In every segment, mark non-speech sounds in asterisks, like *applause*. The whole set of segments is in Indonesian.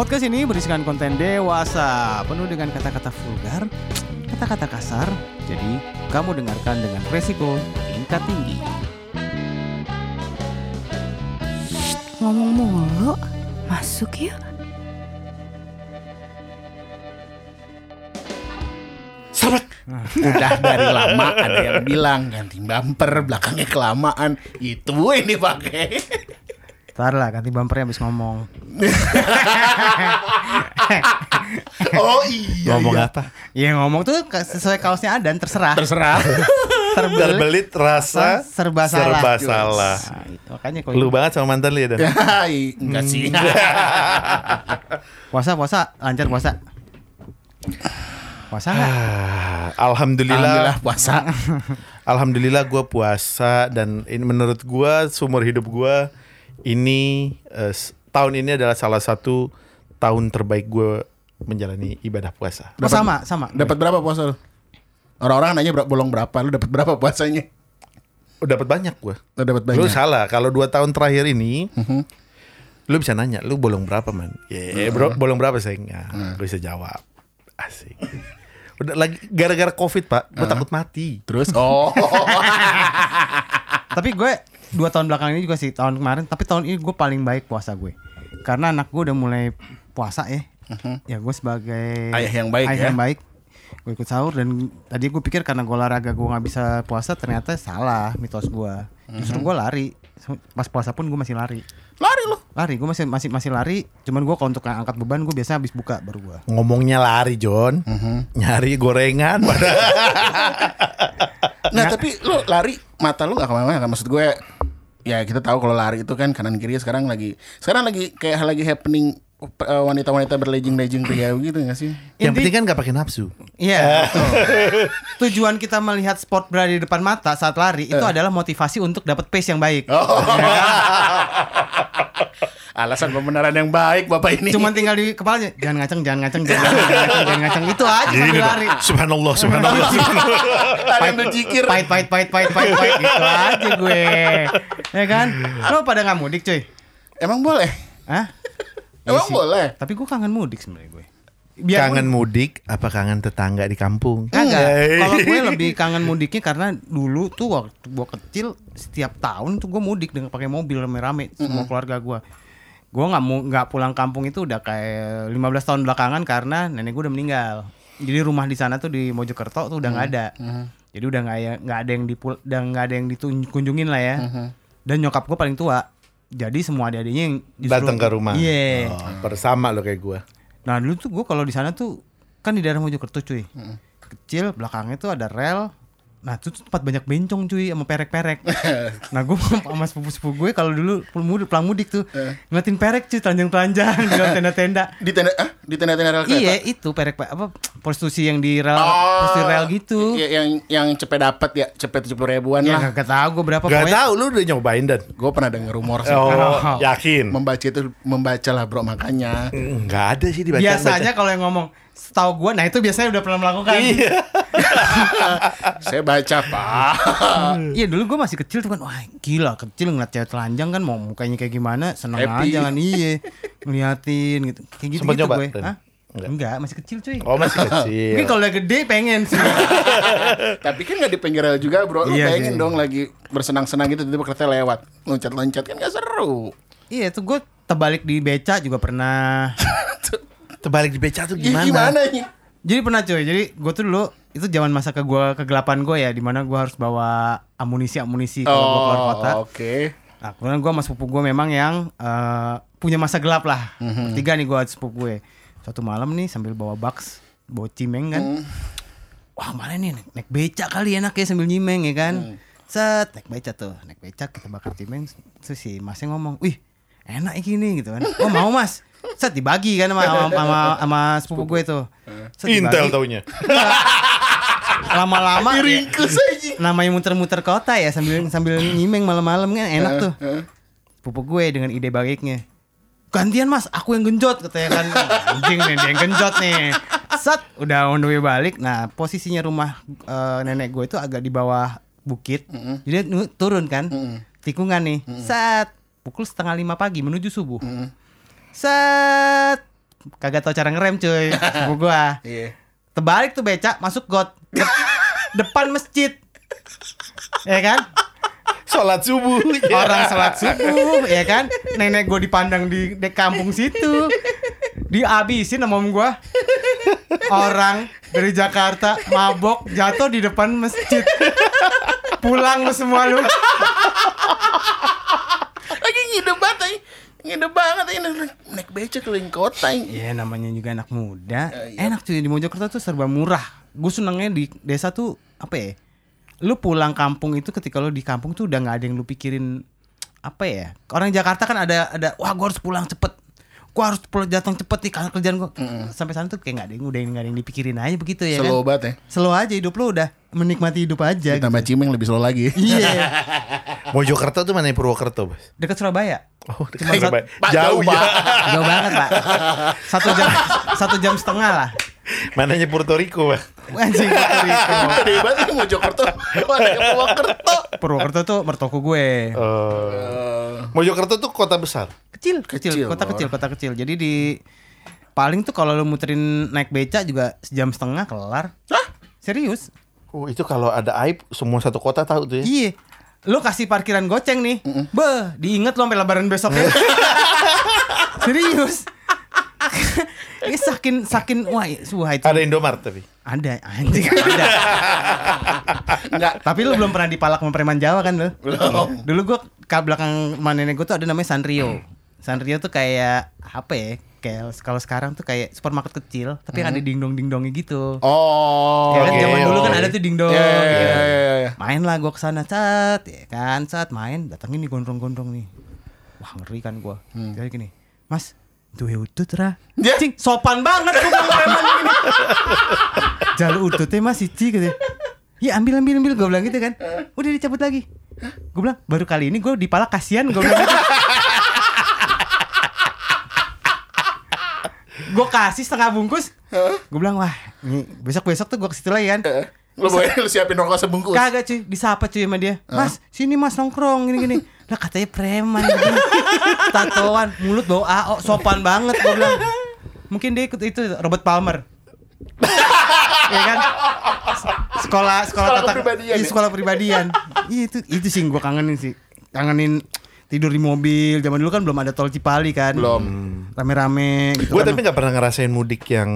Podcast ini berisikan konten dewasa, penuh dengan kata-kata vulgar, kata-kata kasar. Jadi, kamu dengarkan dengan resiko tingkat tinggi. Ngomong mulu, masuk yuk. Sahabat, *laughs* udah dari lama ada yang bilang ganti bumper belakangnya kelamaan. Itu yang dipakai. Ntar lah, ganti bumpernya habis ngomong. *laughs* Oh iya. Ngomong iya. apa? Ya ngomong tuh sesuai kaosnya ada, terserah. Terserah. *laughs* Terbelit, Terbelit rasa serba salah. serba salah. Nah, itu makanya kalau Lu banget sama mantan lu ya Dan? Enggak sih. *laughs* puasa puasa lancar puasa. Puasa nggak? Ah, Alhamdulillah, Alhamdulillah puasa. Alhamdulillah gue puasa dan ini menurut gue seumur hidup gue ini s- tahun ini adalah salah satu tahun terbaik gue menjalani ibadah puasa. Oh, sama sama. Dapat berapa puasa lu? Orang-orang nanya berapa bolong berapa, lu dapat berapa puasanya? Oh, dapat banyak gue. Lu dapat Lu banyak. salah. Kalau dua tahun terakhir ini, Mhm. lu bisa nanya, lu bolong berapa man? Ya, bro, bolong berapa sayang? Nah, gue bisa jawab. Asik. Udah lagi gara-gara covid pak, gue takut mati. Terus oh. *laughs* Tapi gue dua tahun belakang ini juga sih tahun kemarin. Tapi tahun ini gue paling baik puasa gue. Karena anak gue udah mulai puasa ya. Ya gue sebagai Ayah yang baik ayah ya. yang baik. Gue ikut sahur dan tadi gue pikir karena gue olahraga gue nggak bisa puasa ternyata salah mitos gue. Justru gue lari. Pas puasa pun gue masih lari. Lari lu. Lari gue masih masih masih lari. Cuman gue kalau untuk angkat beban gue biasa habis buka baru gue. Ngomongnya lari John, nyari gorengan. *laughs* Nah, tapi lu lari mata lu gak ke mana-mana kan maksud gue ya kita tahu kalau lari itu kan kanan kiri sekarang lagi sekarang lagi kayak lagi happening uh, wanita-wanita berlejing-lejing pria *clears throat* gitu gak sih? Yang penting kan gak pakai nafsu. Iya. betul. *laughs* Tujuan kita melihat sport berada di depan mata saat lari itu adalah motivasi untuk dapat pace yang baik. *laughs* Alasan pembenaran yang baik Bapak ini. Cuman tinggal di kepalanya jangan ngaceng, jangan ngaceng, jangan ngaceng, jangan ngaceng itu aja sambil lari. Subhanallah, subhanallah. *laughs* yang jikir. Pahit, pahit, pahit, pahit, pahit, pahit, itu aja gue. Ya kan? Lo pada nggak mudik cuy? Emang boleh? Hah? Iya Emang sih. boleh? Tapi gue kangen mudik sebenarnya gue. Biarpun- kangen mudik apa kangen tetangga di kampung? Kagak. Hey. Kalau gue lebih kangen mudiknya karena dulu tuh waktu gue kecil setiap tahun tuh gue mudik dengan pakai mobil rame-rame semua keluarga gue. Gue nggak mau nggak pulang kampung itu udah kayak 15 tahun belakangan karena nenek gue udah meninggal. Jadi rumah di sana tuh di Mojokerto tuh udah nggak ada. Jadi udah nggak ya nggak ada yang dipul udah nggak ada yang dikunjungin lah ya. Dan nyokap gue paling tua. Jadi semua adik-adiknya yang disuruh- Datang ke rumah. Iya. Oh, bersama lo kayak gue. Nah dulu tuh gue kalau di sana tuh kan di daerah Mojokerto cuy, kecil belakangnya tuh ada rel. Nah itu tuh tempat banyak bencong cuy sama perek-perek. *laughs* nah gue sama sepupu-sepupu gue kalau dulu pulang mudik, pulang mudik tuh ngeliatin perek cuy telanjang-telanjang di dalam tenda-tenda. *laughs* Di tenda ah, di tenda-tenda rel kereta. Iya itu perek apa prostitusi yang di rel, Oh, prostitusi rel gitu. Iya, yang yang cepet dapat ya, cepet tujuh puluh ribuan Ya lah. gak, tahu gue berapa Gak pokoknya. tau lu udah nyobain dan. Gue pernah denger rumor sih. Oh, *laughs* yakin? Membaca itu membaca lah bro makanya. Enggak ada sih dibaca. Biasanya kalau yang ngomong setahu gue, nah itu biasanya udah pernah melakukan. Iya. *laughs* Saya baca pak. Iya dulu gue masih kecil tuh kan Wah gila kecil ngeliat cewek telanjang kan Mau mukanya kayak gimana Seneng Happy. aja kan Iya Ngeliatin gitu Kayak gitu gitu gue? Hah? Enggak. Enggak. masih kecil cuy Oh masih *laughs* kecil. Mungkin kalau udah gede pengen sih *laughs* Tapi kan nggak di pinggir rel juga bro. Lu Iya pengen sih. dong lagi bersenang-senang gitu tiba-tiba kereta lewat. Loncat-loncat kan gak seru. Iya tuh gue terbalik di beca juga pernah Terbalik di beca tuh Gimana? gimana? Gimana nih? Jadi pernah cuy Jadi gue tuh dulu Itu zaman masa ke gua kegelapan gue ya Di mana gue harus bawa amunisi-amunisi Kalau gue keluar kota Oh, oke. Nah, kemudian gue sama sepupu gue memang yang eh, punya masa gelap lah. Tiga nih gue sepupu gue. Suatu malam nih sambil bawa box, bawa cimeng kan. Wah mana nih naik, naik beca kali enak ya sambil nyimeng ya kan. Set naik beca tuh, naik beca kita bakar cimeng. Terus si masnya ngomong, wih enak ini gitu kan. Oh mau mas. Set dibagi kan sama sama, sama, sama sepupu gue tuh. Set Intel dibagi. taunya. Lama-lama ya, Diringkus aja. namanya muter-muter kota ya sambil sambil nyimeng malam-malam kan enak tuh. Pupu gue dengan ide baiknya. Gantian mas, aku yang genjot katanya kan. Anjing nih, dia yang genjot nih. Set, udah on the way balik. Nah, posisinya rumah eh, nenek gue itu agak di bawah bukit. Jadi dia nu- turun kan. Tikungan nih. Set, pukul setengah lima pagi menuju subuh. Set, kagak tahu cara ngerem cuy. *laughs* Sepupu gua. Iya. Terbalik tuh becak masuk got Dep- *laughs* depan masjid. Ya kan? Sholat subuh. Orang sholat subuh, ya kan? Nenek gue dipandang di, di kampung situ. Dihabisin sama om gue. Orang dari Jakarta mabok jatuh di depan masjid. Pulang lu semua lu. Ngide banget ay. Ngide banget ay. Naik becak keliling kota. Iya namanya juga anak muda. Eh, iya. Enak cuy di Mojokerto tuh serba murah. Gue senangnya di desa tuh apa ya? Lu pulang kampung itu ketika lu di kampung tuh udah nggak ada yang lu pikirin apa ya? Orang Jakarta kan ada ada wah gue harus pulang cepet. Gue harus datang cepet nih karena kerjaan gue. Sampai sana tuh kayak nggak ada yang udah nggak ada yang dipikirin aja begitu ya Slow kan? banget ya. Slow aja hidup lu udah menikmati hidup aja. gitu. Ditambah cimeng lebih slow lagi. Iya, *laughs* Mojokerto tuh mana Purwokerto, Bos? dekat Surabaya. Oh, Cuma sat- Pak, jauh jauh, ya. Jauh banget pak. Satu jam satu jam setengah lah. Mananya Puerto Rico, Bos? Anjing Puerto Rico. Banget ini Mojokerto. Mana ke Purwokerto. Purwokerto tuh mertoku gue. Eh, Mojokerto tuh kota besar. Kecil, kecil, Kecil, kota kecil, kota kecil. Jadi di paling tuh kalau lu muterin naik beca juga sejam setengah kelar. Hah? Serius? Oh, itu kalau ada aib semua satu kota tahu tuh ya. Iya. Lu kasih parkiran goceng nih. Beh, diinget lu sampai lebaran besoknya. *laughs* Serius. Ini sakin sakin wah, wah itu Ada Indomaret tapi. ada anjing ada. Enggak. Tapi lu belum pernah dipalak sama preman Jawa kan lu? Belum. Dulu gua ke belakang rumah nenek gua tuh ada namanya Sanrio. Sanrio tuh kayak apa ya? Kayak kalau sekarang tuh kayak supermarket kecil, tapi yang ada dingdong dingdongnya gitu. Oh. ya kan oke, zaman dulu kan ada tuh dingdong. Iya, iya, iya, iya, iya. Main lah gua ke sana cat, ya kan cat main, datengin nih gondrong-gondrong nih. Wah ngeri kan gua. Jadi gini, Mas, duwe utut ra. Ya. Cing, sopan banget gua bilang preman gini. Jalu ututnya Mas Ici gitu. Ya ambil ambil ambil gue bilang gitu kan. Udah dicabut lagi. Gue bilang baru kali ini gue dipalak kasihan gue bilang gitu. gue kasih setengah bungkus. Gue bilang wah ini besok besok tuh gue ke situ lagi kan. Lu boleh lu siapin rokok sebungkus. Kagak cuy, disapa cuy sama dia. Mas, sini mas nongkrong gini-gini. Lah katanya preman. Tatoan, mulut bau AO, sopan banget gue bilang. Mungkin dia ikut itu Robert Palmer. *laughs* ya kan? Sekolah sekolah, Sekolah tata kepribadian iya, ya? sekolah pribadian. Iya itu itu sih gue kangenin sih. Kangenin tidur di mobil. Zaman dulu kan belum ada tol Cipali kan. Belum. Rame-rame gitu Gue kan. tapi nggak pernah ngerasain mudik yang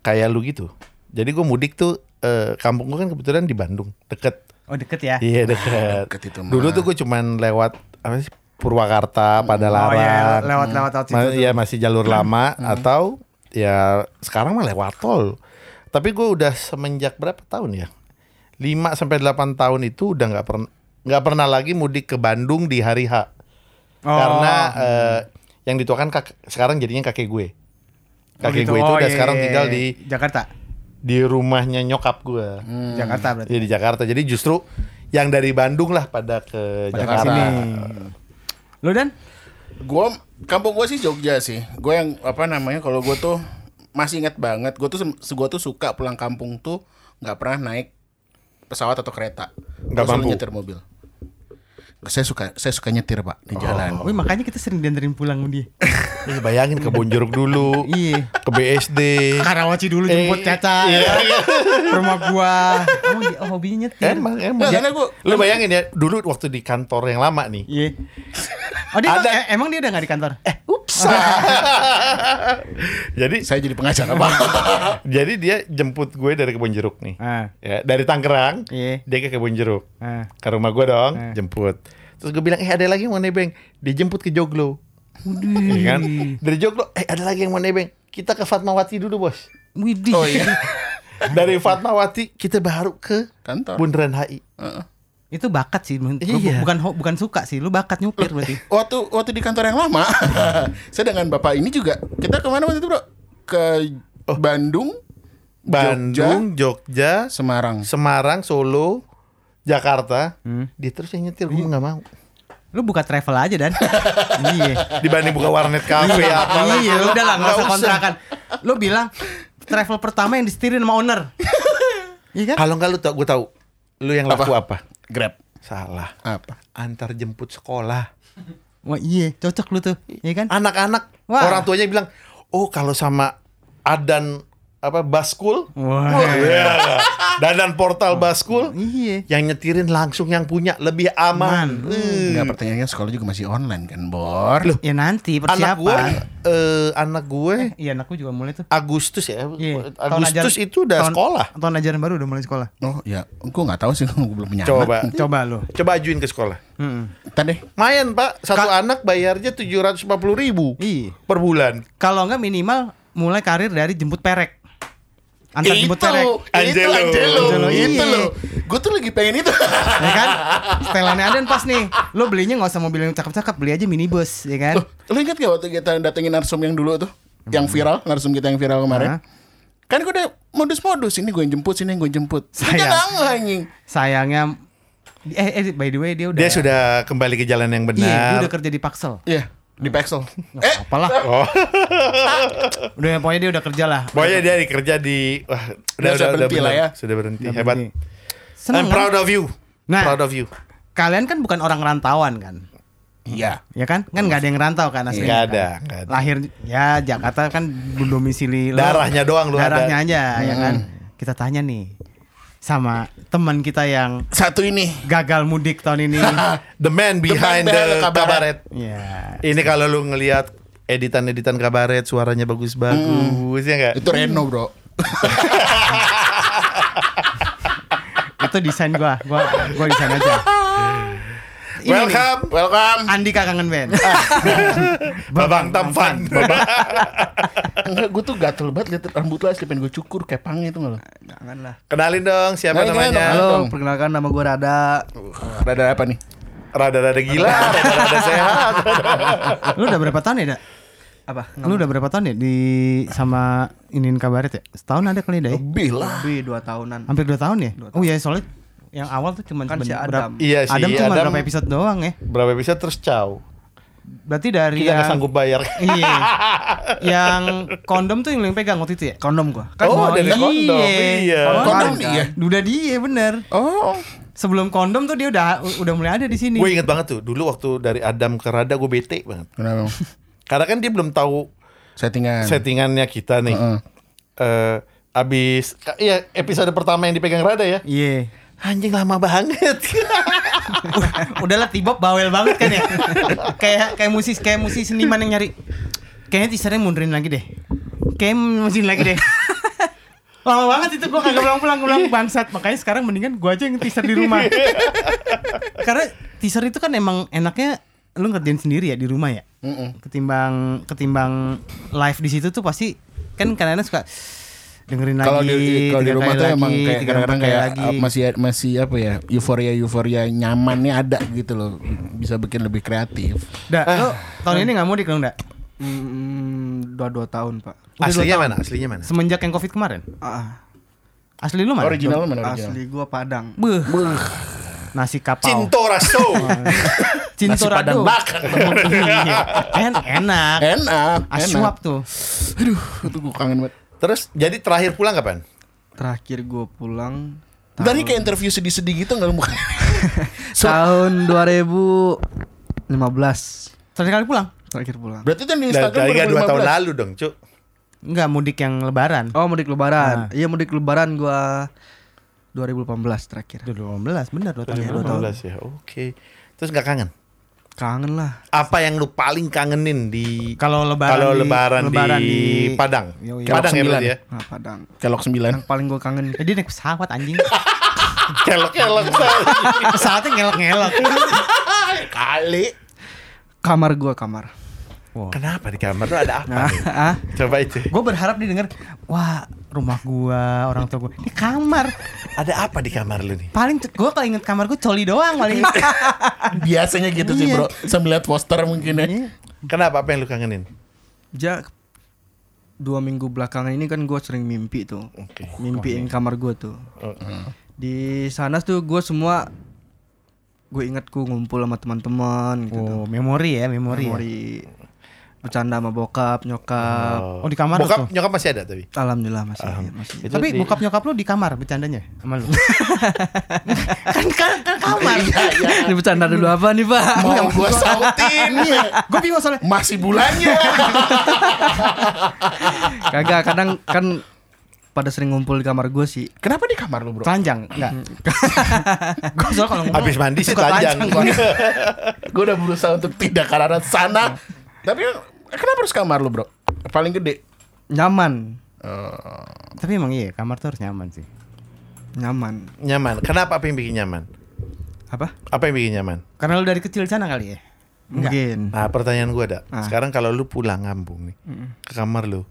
kayak lu gitu. Jadi gue mudik tuh eh, kampung gue kan kebetulan di Bandung, deket. Oh deket ya. Iya deket. Deket itu mah. Dulu tuh gue cuman lewat apa sih Purwakarta, Padalarang. Oh, iya, lewat-lewat lewat situ Ma-. Iya masih jalur lama atau ya sekarang mah lewat tol. Tapi gue udah semenjak berapa tahun ya? 5 sampai 8 tahun itu udah nggak pernah nggak pernah lagi mudik ke Bandung di hari H. Oh. Karena eh, yang dituakan kak, sekarang jadinya kakek gue. Oh, Kakek gitu. gue itu Oh, udah iya, sekarang iya, tinggal iya. di Jakarta. Di rumahnya nyokap gue. Jakarta berarti. Iya di Jakarta. Jadi justru yang dari Bandung lah pada ke Pada Jakarta. ke sini. Lu dan? Gua kampung gua sih Jogja sih. Gue yang apa namanya kalau gue tuh masih ingat banget. Gue tuh gua tuh suka pulang kampung tuh nggak pernah naik pesawat atau kereta. Nggak mampu. nyetir mobil. Saya suka saya suka nyetir pak di jalan. Wih makanya kita sering dianterin pulang sama dia. *laughs* Bayangin ke Bonjuruk dulu, Iya. ke BSD. Karawaci dulu jemput Eh, Caca iya. ya. Ke rumah gua. Oh, oh hobinya nyetir. Emang emang. Nggak, karena gua- Lu bayangin ya, dulu waktu di kantor yang lama nih. Iya. Oh dia Ada- emang, eh, emang dia udah gak di kantor? Eh, Ups. *laughs* jadi Saya jadi pengacara pak. *laughs* jadi dia jemput gue dari Kebon Jeruk nih. Ah. Ya, dari Tangerang, Iya. dia ke Kebon Jeruk. Ah. Ke rumah gue dong, Eh. jemput. Terus gue bilang, "Eh, ada lagi yang mau nebeng." Dijemput ke Joglo. Iya kan? Dari Joglo, "Eh, ada lagi yang mau nebeng." Kita ke Fatmawati dulu, Bos. Widih. Oh iya. *laughs* Dari Fatmawati kita baru ke Kantor. Bundaran HI. Itu bakat sih. Lu Iya. Bukan bukan suka sih, lu bakat nyupir berarti. Waktu waktu di kantor yang lama, *laughs* saya dengan bapak ini juga kita ke mana waktu itu bro? Ke Bandung, Bandung, Jogja, Semarang. Semarang, Solo, Jakarta. Hmm. Dia terus yang nyetir, gue nggak mau. Lu buka travel aja dan. *laughs* iya. Dibanding buka warnet kafe apa lagi. Iya, udah lah, nggak usah kontrakan. Lu bilang travel pertama yang disetirin sama owner. *laughs* Iya kan? Kalau nggak lu tau, gue tahu. Lu yang laku apa? Grab. Salah. Apa? Antar jemput sekolah. Wah iya, cocok lu tuh. Iya kan? Anak-anak, orang tuanya bilang, oh kalau sama Adan apa Baskul Wah. Iya. Dadan portal Baskul Iya. yang nyetirin langsung yang punya lebih aman. Eh. Enggak pertanyaannya sekolah juga masih online kan, Bor. Loh, Ya nanti anak gue persiapan. eh, anak gue Iya anakku juga mulai tuh. Agustus ya. Iya. Tahun Agustus ajar- itu udah tahun- sekolah. Tahun ajaran baru udah mulai sekolah. oh ya, gue nggak tahu sih, *laughs* gue belum punya Coba. anak. Coba lo. Coba ajuin ke sekolah. Hmm. Ntar deh. Mayan pak, satu anak bayarnya tujuh ratus ribu Iya. per bulan. Kalau enggak minimal mulai karir dari jemput perek. Antar jemput perek. itu Angelo. Angelo, Angelo, itu iya. loh. Gue tuh lagi pengen itu. ya kan? Setelannya ada pas nih. Lo belinya nggak usah mobil yang cakep-cakep, beli aja minibus, ya kan? Loh, lu ingat gak waktu kita datengin narsum yang dulu tuh? Yang viral, narsum kita yang viral kemarin. Hah? Kan gue udah modus-modus, ini gue jemput, sini gue jemput. Sayang. Anjing. Sayangnya eh, eh by the way dia udah Dia sudah kembali ke jalan yang Iya, dia benar. udah kerja di Paxel. Iya, di Pexel. eh, Apalah. *laughs* Oh, *laughs* Udah pokoknya dia udah kerja lah. pokoknya dia kerja di wah, udah Udah berhenti lah ya. Sudah berhenti. Udah Hebat. berhenti. I'm kan? proud of you. Nah. proud of you. Kalian kan bukan orang rantauan kan? iya. Ya kan? Kan nggak ada yang rantau kan aslinya. Kan? ada, nggak ada. Lahir ya Jakarta kan domisili lo. Darahnya doang lu Darahnya ada. aja ya kan. Kita tanya nih sama teman kita yang Satu ini. gagal mudik tahun ini. *laughs* The man behind behind the the kabaret. kabaret. ya. Ini kalau lu ngelihat editan-editan kabaret suaranya bagus-bagus ya enggak? Itu Reno, Bro. *laughs* Itu desain gua. Gua gua desain aja. Ini nih, Welcome Welcome. Andika kangen band. *laughs* Babang Tampan. *laughs* Enggak, gue tuh gatel banget liat rambut lu asli pengen gue cukur kayak pang itu malah. Jangan lah. Kenalin dong siapa Kenalin, namanya? kenalin. Halo, dong. perkenalkan nama gue Rada. Ada apa nih? Rada-rada gila, rada-rada sehat. *laughs* Lu udah berapa tahun ya, Dak? Apa? Lu udah berapa tahun ya di sama inin kabaret ya? Setahun ada kali dah ya? Lebih lah. Lebih dua tahunan. Hampir dua tahun ya? Oh iya soalnya yang awal tuh cuma Kan si sebentar- Adam. berapa- Iya sih, Adam cuma Adam- berapa episode doang ya? Berapa episode terus caw. Berarti dari Kita yang sanggup bayar. Iya. *laughs* yang kondom tuh yang lu yang pegang waktu itu ya? Kondom gua. oh, oh, dari iya. kondom. Iya. Oh, Kondom kan. dia. Udah dia bener. Oh. Sebelum kondom tuh dia udah udah mulai ada di sini. Gue inget banget tuh, dulu waktu dari Adam ke Rada gue bete banget. Kenapa? *laughs* Karena kan dia belum tahu Settingan. settingannya kita nih. Heeh. Eh, abis, iya episode pertama yang dipegang Rada ya. Iya. Anjing lama banget. *laughs* Udahlah Tibop bawel banget kan ya. kayak kayak musisi kayak musisi seniman yang nyari. Kayaknya teasernya mundurin lagi deh. Kayak mundurin lagi deh. *laughs* Lama banget itu gua kagak pulang-pulang pulang bangsat. Makanya sekarang mendingan gua aja yang teaser di rumah. *laughs* Karena teaser itu kan emang enaknya lu ngerjain sendiri ya di rumah ya. Mm-mm. Ketimbang ketimbang live di situ tuh pasti kan kadang-kadang suka dengerin lagi. Kalau di kalau di tiga rumah tuh lagi, emang kayak tiga kadang-kadang kayak lagi. uh, masih masih apa ya euforia euforia nyamannya ada gitu loh bisa bikin lebih kreatif. Dah, lu tahun ini nggak mudik dong, Dak? Hmm, dua dua tahun pak. Udah Aslinya tahun. mana? Aslinya mana? Semenjak yang Covid kemarin. Ah, Asli lu mana? Original mana original? asli gua Padang. Beuh. Nasi kapau. Cinto Raso. *laughs* Cinto Nasi Padang bakar. Iya. En enak. Enak, Aswap tuh. Aduh, itu gue kangen banget. Terus jadi terakhir pulang kapan? Terakhir gua pulang Tadi kayak interview sedih-sedih gitu nggak lu bukan? So- *laughs* tahun 2015. Terakhir kali pulang? Terakhir pulang. Berarti kan di Nah, Instagram tadi kan dua 2015. tahun lalu dong, Cuk. Enggak mudik yang lebaran. Oh mudik Ah. lebaran. Iya mudik lebaran gua 2018 terakhir. 2018 benar 2 tahun. 2015 ya. Oke. Terus nggak kangen? Kangen lah. Apa yang lu paling kangenin di Kalau lebaran kalau di- lebaran, lebaran di, di- Padang? Yoi. Padang ya Kelok berarti ya? Nah, Padang. Kelok 9 Yang paling gua kangen Eh, dia naik pesawat anjing. *laughs* Kelok-kelok. *laughs* Pesawatnya ngelok-ngelok. kali. kamar gua kamar. Kenapa di kamar tuh ada apa? Nah, nih? ah, Coba itu. Gue berharap didengar, wah rumah gua, orang tua gua di kamar. Ada apa di kamar lu nih? Paling gue kalau inget kamar gue coli doang paling. *laughs* Biasanya gitu sih Iya. bro Sambil lihat poster mungkin ya Kenapa apa yang lu kangenin? ja dua minggu belakangan ini kan gua sering mimpi tuh. Oke. Mimpiin kamar gua tuh. Oh, Di sana tuh gua semua gue ingat ku ngumpul sama teman-teman gitu. Oh, memori ya, memori. ya. Bercanda sama bokap, nyokap. Oh, di kamar lu Bokap tuh? nyokap masih ada tapi. Alhamdulillah masih masih. Itu Tapi di- bokap nyokap lu di kamar bercandanya sama lu. *laughs* kan, kan, kan kamar. Ini bercanda dulu apa nih, Pak? Mau gua sautin Gue bingung soalnya. Masih bulannya *laughs* Kagak, kadang kan pada sering ngumpul di kamar gue sih. Kenapa di kamar lu bro? Telanjang, enggak. *laughs* gue soalnya kalau ngomong Habis mandi sih telanjang. gua. Gue udah berusaha untuk tidak ke arah sana Tapi kenapa harus kamar lu bro? Paling gede Nyaman, Tapi emang iya, kamar tuh harus nyaman sih. nyaman. Nyaman. Kenapa apa yang bikin nyaman? Apa? Apa yang bikin nyaman? Karena lu dari kecil di sana kali ya. Enggak. Mungkin. Nah pertanyaan gue ada. Ah. Sekarang kalau lu pulang kampung nih ke kamar lu,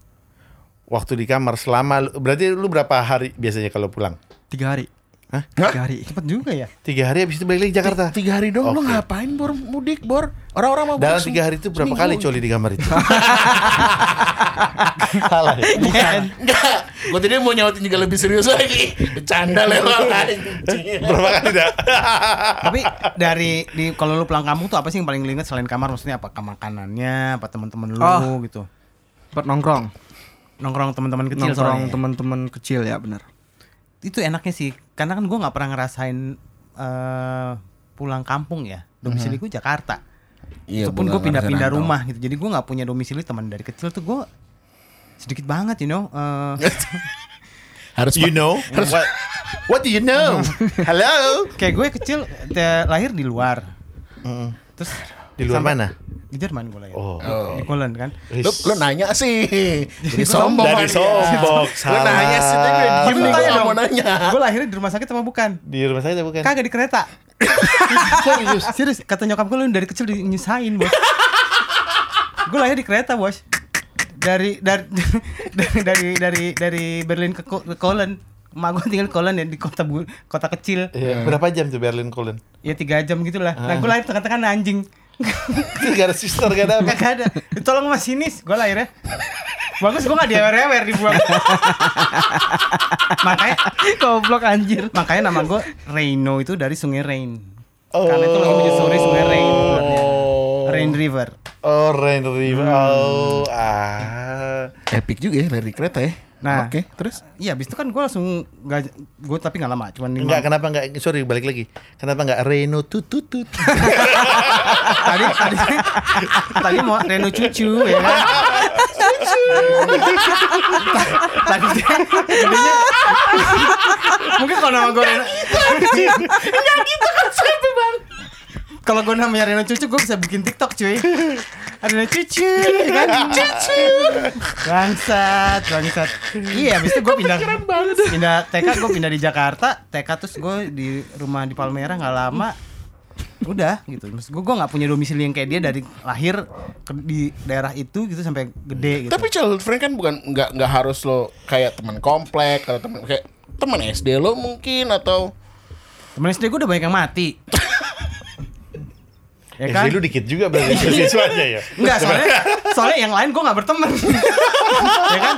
waktu di kamar selama lu- berarti lu berapa hari biasanya kalau pulang? Tiga hari. Hah? Tiga hari. Cepet juga ya. Tiga hari habis itu balik lagi Jakarta. Tiga hari dong lu Oke. ngapain bor mudik bor? Orang-orang mau Dalam tiga hari itu berapa seminggu. kali coli di kamar itu? *laughs* Salah. ya? Enggak Gue tadi mau nyautin juga lebih serius lagi Bercanda lewat *laughs* anjing. berapa kali dah? *laughs* Tapi dari di kalau lu pulang kampung tuh apa sih yang paling lu inget selain kamar maksudnya apa makanannya, apa teman-teman lu Oh. gitu. Buat nongkrong. Nongkrong teman-teman kecil Nongkrong teman-teman kecil ya benar. Itu enaknya sih, karena kan gua nggak pernah ngerasain eh, pulang kampung ya. Domisili gua Jakarta. Iya, Walaupun gue pindah-pindah rumah gitu. Jadi gue nggak punya domisili teman dari kecil tuh gue sedikit banget, you know. eh, *laughs* Harus You know? *laughs* What, what do you know? *laughs* Hello? kayak gue kecil lahir di luar. Mm. Terus Di luar sampai- mana? Di Jerman gue lahir. Oh. Di Poland kan. Lu, lu nanya sih Jadi sombong Dari sombong, Lu nanya sih *laughs* Tapi Gimana tanya dong? mau nanya Gue lahirnya di rumah sakit apa bukan? Di rumah saya bukan? Kagak di kereta. *laughs* Serius, serius. Kata nyokap gue lu dari kecil dinyusahin, Bos. gue lahir di kereta, Bos. Dari dari *laughs* dari dari dari, dari Berlin ke, ke Köln. Emak gue tinggal di Köln ya di kota bu, kota kecil. Iya, berapa jam tuh Berlin Cologne? Ya tiga jam gitu lah. Nah gue lahir tengah-tengah anjing. Gak ada sister, gak ada apa? Gak ada. Tolong mas sinis. Gue lahirnya. Bagus gue gak diewer-ewer dibuang. *laughs* makanya Goblok anjir. makanya nama gue Reino itu dari sungai Rain. Oh. Karena itu lagi menyusuri sungai Rain. sebenarnya. Rain River. Oh, Rain River. Oh, ah. Epic juga ya dari kereta ya Nah. Oke terus Iya, abis itu kan gue langsung gak, gue tapi gak lama, cuman lima. Enggak, kenapa enggak? Sorry, balik lagi. Kenapa enggak Reno tut tut tut? tadi tadi tadi mau Reno cucu ya kan. tadi dia gedenya mungkin kalau nama gue Reno enggak gitu konsepnya bang kalau gue namanya Reno cucu gue bisa bikin TikTok cuy. Reno cucu kan? Cucu. Bangsat bangsat. Iya habis itu gue pindah pindah TK gue pindah di Jakarta. TK terus gue di rumah di Palmerah nggak lama. Udah gitu. Maksud gue gue nggak punya domisili yang kayak dia dari lahir ke, di daerah itu gitu sampai gede gitu. Tapi child friend kan bukan nggak nggak harus lo kayak teman komplek atau teman kayak teman SD lo mungkin atau temen SD gue udah banyak yang mati *laughs* ya kan SD lu dikit juga berarti siswanya ya. Enggak soalnya *laughs* soalnya yang lain gue nggak berteman *laughs* ya kan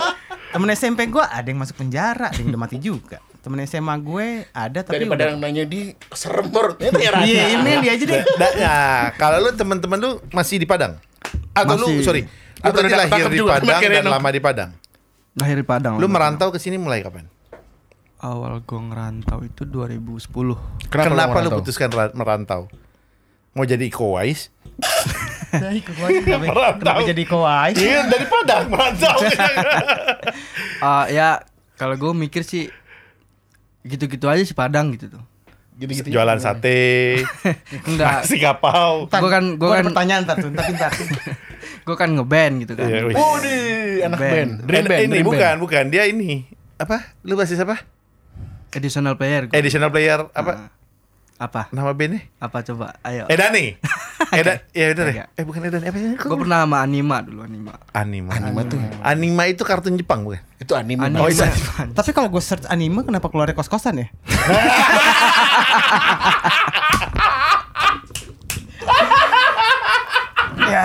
temen SMP gue ada yang masuk penjara ada yang udah mati juga temen SMA gue ada tapi daripada udah yang nanya di serem ya iya ini dia aja deh Da, ya, kalau lu teman-teman lu masih di Padang? Atau lu Masih. sorry, lu Atau berarti udah lahir di juga Padang dan lama di Padang. Lahir di Padang. Lu merantau ke sini mulai kapan? Awal gue ngerantau itu 2010. Kenapa, lu merantau? putuskan ra- merantau? Mau jadi Iko Uwais? Nah, gue aja, kenapa, jadi kowai Iya, dari Padang merantau. *laughs* Ah ya kalau gue mikir sih gitu-gitu aja sih Padang gitu tuh. Gitu-gitu. Jualan sate, *laughs* Enggak. nasi kapau. Gua kan- gua gue kan- pertanyaan ntar tuh ntar pintar *laughs* gue kan ngeband gitu kan. Iya. Oh di anak Band. band, dream band, ini dream bukan, band. bukan. Dia ini. Apa? Lu basis apa? Additional player. gua. Additional player apa? Apa? Nama bandnya? Apa coba? Ayo. Edani. Eda, *laughs* ya udah deh. Kagak. Eh bukan Edani, apa sih? Gue pernah sama Anima dulu Anima. Anima. Anima tuh. Anima itu kartun Jepang bukan? Itu anime. Anima. Oh, iya. tapi kalau gue search anime kenapa keluar kos-kosan ya *laughs* ya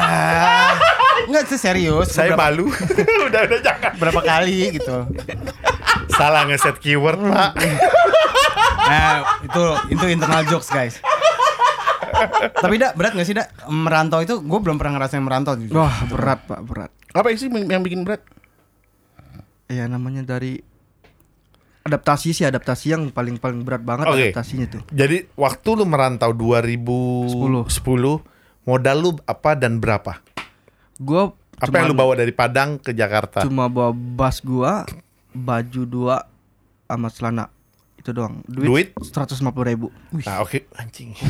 Enggak itu serius Saya Beberapa- malu. *laughs* udah udah jangan. berapa kali gitu Salah ngeset keyword, Pak. Nah, itu itu internal jokes guys. Tapi dak berat gak sih dak merantau itu gue belum pernah ngerasain merantau jujur. Wah berat pak berat. Apa sih yang bikin berat? Ya namanya dari adaptasi sih adaptasi yang paling paling berat banget Oke. adaptasinya tuh. Jadi waktu lu merantau 2010 modal lu apa dan berapa? Gua Apa yang lu bawa dari Padang ke Jakarta? Cuma bawa bas gua, baju dua, sama celana itu doang. Duit? seratus lima puluh ribu. Nah, oke, anjing. *laughs*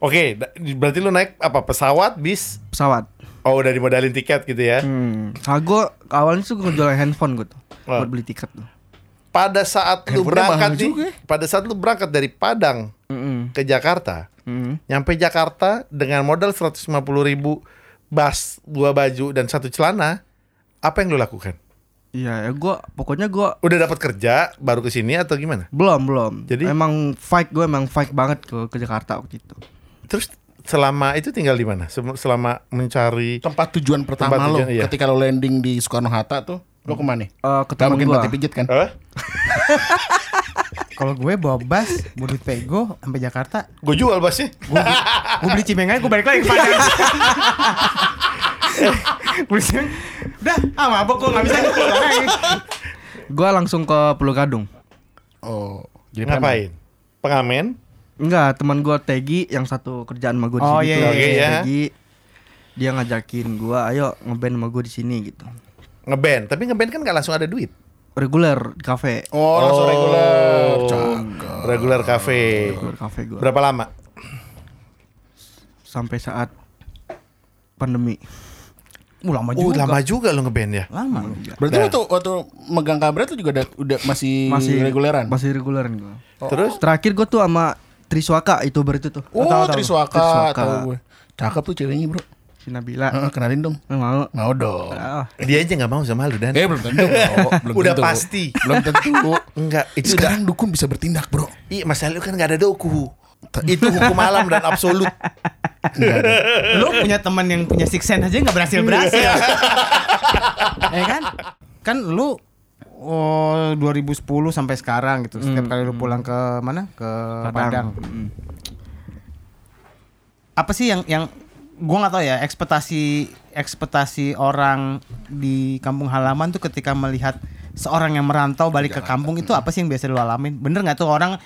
Oke, da- berarti lu naik apa? Pesawat, bis? Pesawat. Oh, udah dimodalin tiket gitu ya. Hmm. Nah, gua awalnya tuh gua jualan handphone gua tuh Oh. buat beli tiket tuh. Pada saat lu berangkat nih, juga ya. pada saat lu berangkat dari Padang Mm-mm. ke Jakarta, Mm. nyampe Jakarta dengan modal 150 ribu bas, dua baju dan satu celana, apa yang lu lakukan? Iya, ya gua pokoknya gua Udah dapat kerja baru ke sini atau gimana? belum belum. Jadi? emang fight gue emang fight banget ke ke Jakarta waktu itu. Terus selama itu tinggal di mana? Selama mencari Tempat tujuan pertama Tempat lo tujuan, iya. ketika lo landing di Soekarno Hatta tuh, lo ke mana? Eh, ke Gak temen mungkin gua. mati pijit kan? Hah? *laughs* Kalau gue bawa bas, bawa duit pego sampai Jakarta, Gue jual basnya. gue beli cimeng aja, gue balik lagi ke Padang. *laughs* *laughs* Gue udah, ah mabok gue gak bisa gue langsung ke Pulau Gadung. Oh, jadi. Ngapain? Pengamen? Enggak, teman gua Tegi yang satu kerjaan sama gua di Oh, sini iya, tuh. iya, iya. Tegi dia ngajakin gua, ayo ngeband sama gua di sini gitu. Ngeband, tapi ngeband kan gak langsung ada duit. Reguler di kafe. Oh, langsung reguler. Oh, Cakep. Regular cafe. Reguler kafe gua. Berapa lama? Sampai saat pandemi. Uh, lama Oh, juga. lama juga lo ngeband ya. Lama. Berarti Nah. waktu waktu megang kabret tuh juga udah masih, Masih reguleran. Masih reguleran gua. Terus? Terakhir gua tuh sama Triswaka youtuber itu tuh. Oh, Tahu, tahu. Triswaka, Triswaka. tahu gue. Cakep tuh ceweknya, Bro. Si Nabila. Heeh, kenalin dong. Eh, mau. Mau dong. Ah, Dia aja nggak mau sama lu dan. Eh, belum tentu, Bro. *laughs* Belum Udah tentu. pasti. Belum tentu. *laughs* Enggak, itu udah. Sekarang dukun bisa bertindak, Bro. Iya, masalah lu kan nggak ada doku. itu hukum alam dan absolut. *laughs* Lu punya teman yang punya six sense aja nggak berhasil berhasil. *laughs* ya kan? Kan lu oh, 2010 sampai sekarang gitu. Setiap kali lu pulang ke mana? Ke Padang. Mm. Apa sih yang yang gua nggak tahu ya ekspektasi ekspektasi orang di kampung halaman tuh ketika melihat seorang yang merantau balik ke kampung itu apa sih yang biasa lu alamin? Bener nggak tuh orang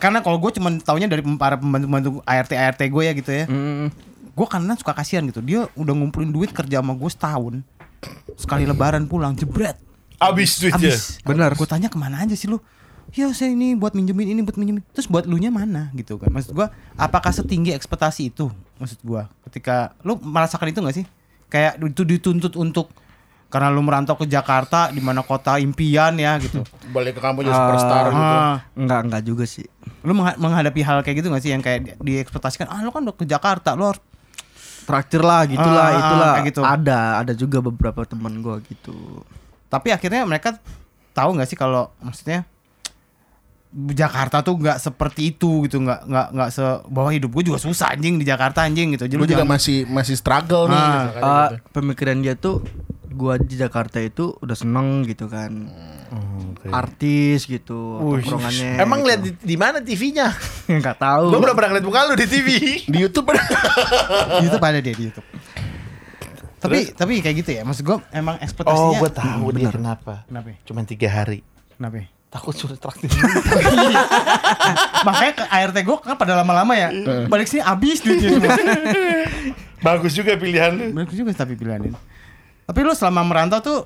karena kalau gue cuma taunya dari para pembantu-pembantu ART ART gue ya gitu ya. Mm. gue karena suka kasihan gitu. Dia udah ngumpulin duit kerja sama gue setahun sekali lebaran pulang jebret. Abis duitnya. abis Benar. gue tanya ke mana aja sih lu? Ya saya ini buat minjemin ini buat minjemin. Terus buat lu nya mana gitu kan? Maksud gue apakah setinggi ekspektasi itu? Maksud gue ketika lu merasakan itu gak sih? Kayak itu dituntut untuk karena lu merantau ke Jakarta di mana kota impian ya gitu *laughs* Balik ke kampung jadi superstar gitu. Ah, Enggak, enggak juga sih. lu mengha- menghadapi hal kayak gitu gak sih yang kayak di- diekspektasikan ah lu kan udah ke Jakarta lu harus Traktir lah, gitulah, Ah, ah, itulah. kayak gitu. Ada, ada juga beberapa teman gua gitu. Tapi akhirnya mereka tahu nggak sih kalau maksudnya Jakarta tuh nggak seperti itu gitu nggak nggak nggak se bahwa hidup gue juga susah anjing di Jakarta anjing gitu. Jadi Lu lu juga jangan- masih masih struggle nih. Ah, misalkan Eh, gitu. pemikiran dia tuh gua di Jakarta itu udah seneng gitu kan. Artis gitu, tongkrongannya. Emang gitu. lihat di, di mana TV-nya? Enggak *laughs* tahu. Gue belum pernah ngeliat muka lu di TV. *laughs* Di YouTube ada. di YouTube ada dia di YouTube. Tapi tapi kayak gitu ya. Maksud gue emang Oh, ekspektasinya. gue tahu dia kenapa. Kenapa? Cuman tiga hari. Kenapa? Takut suruh traktir. *laughs* Makanya ke ART gue kan pada lama-lama ya. Balik sini habis duitnya semua. *laughs* Bagus juga pilihan. Bagus juga tapi pilihanin. Tapi lu selama merantau tuh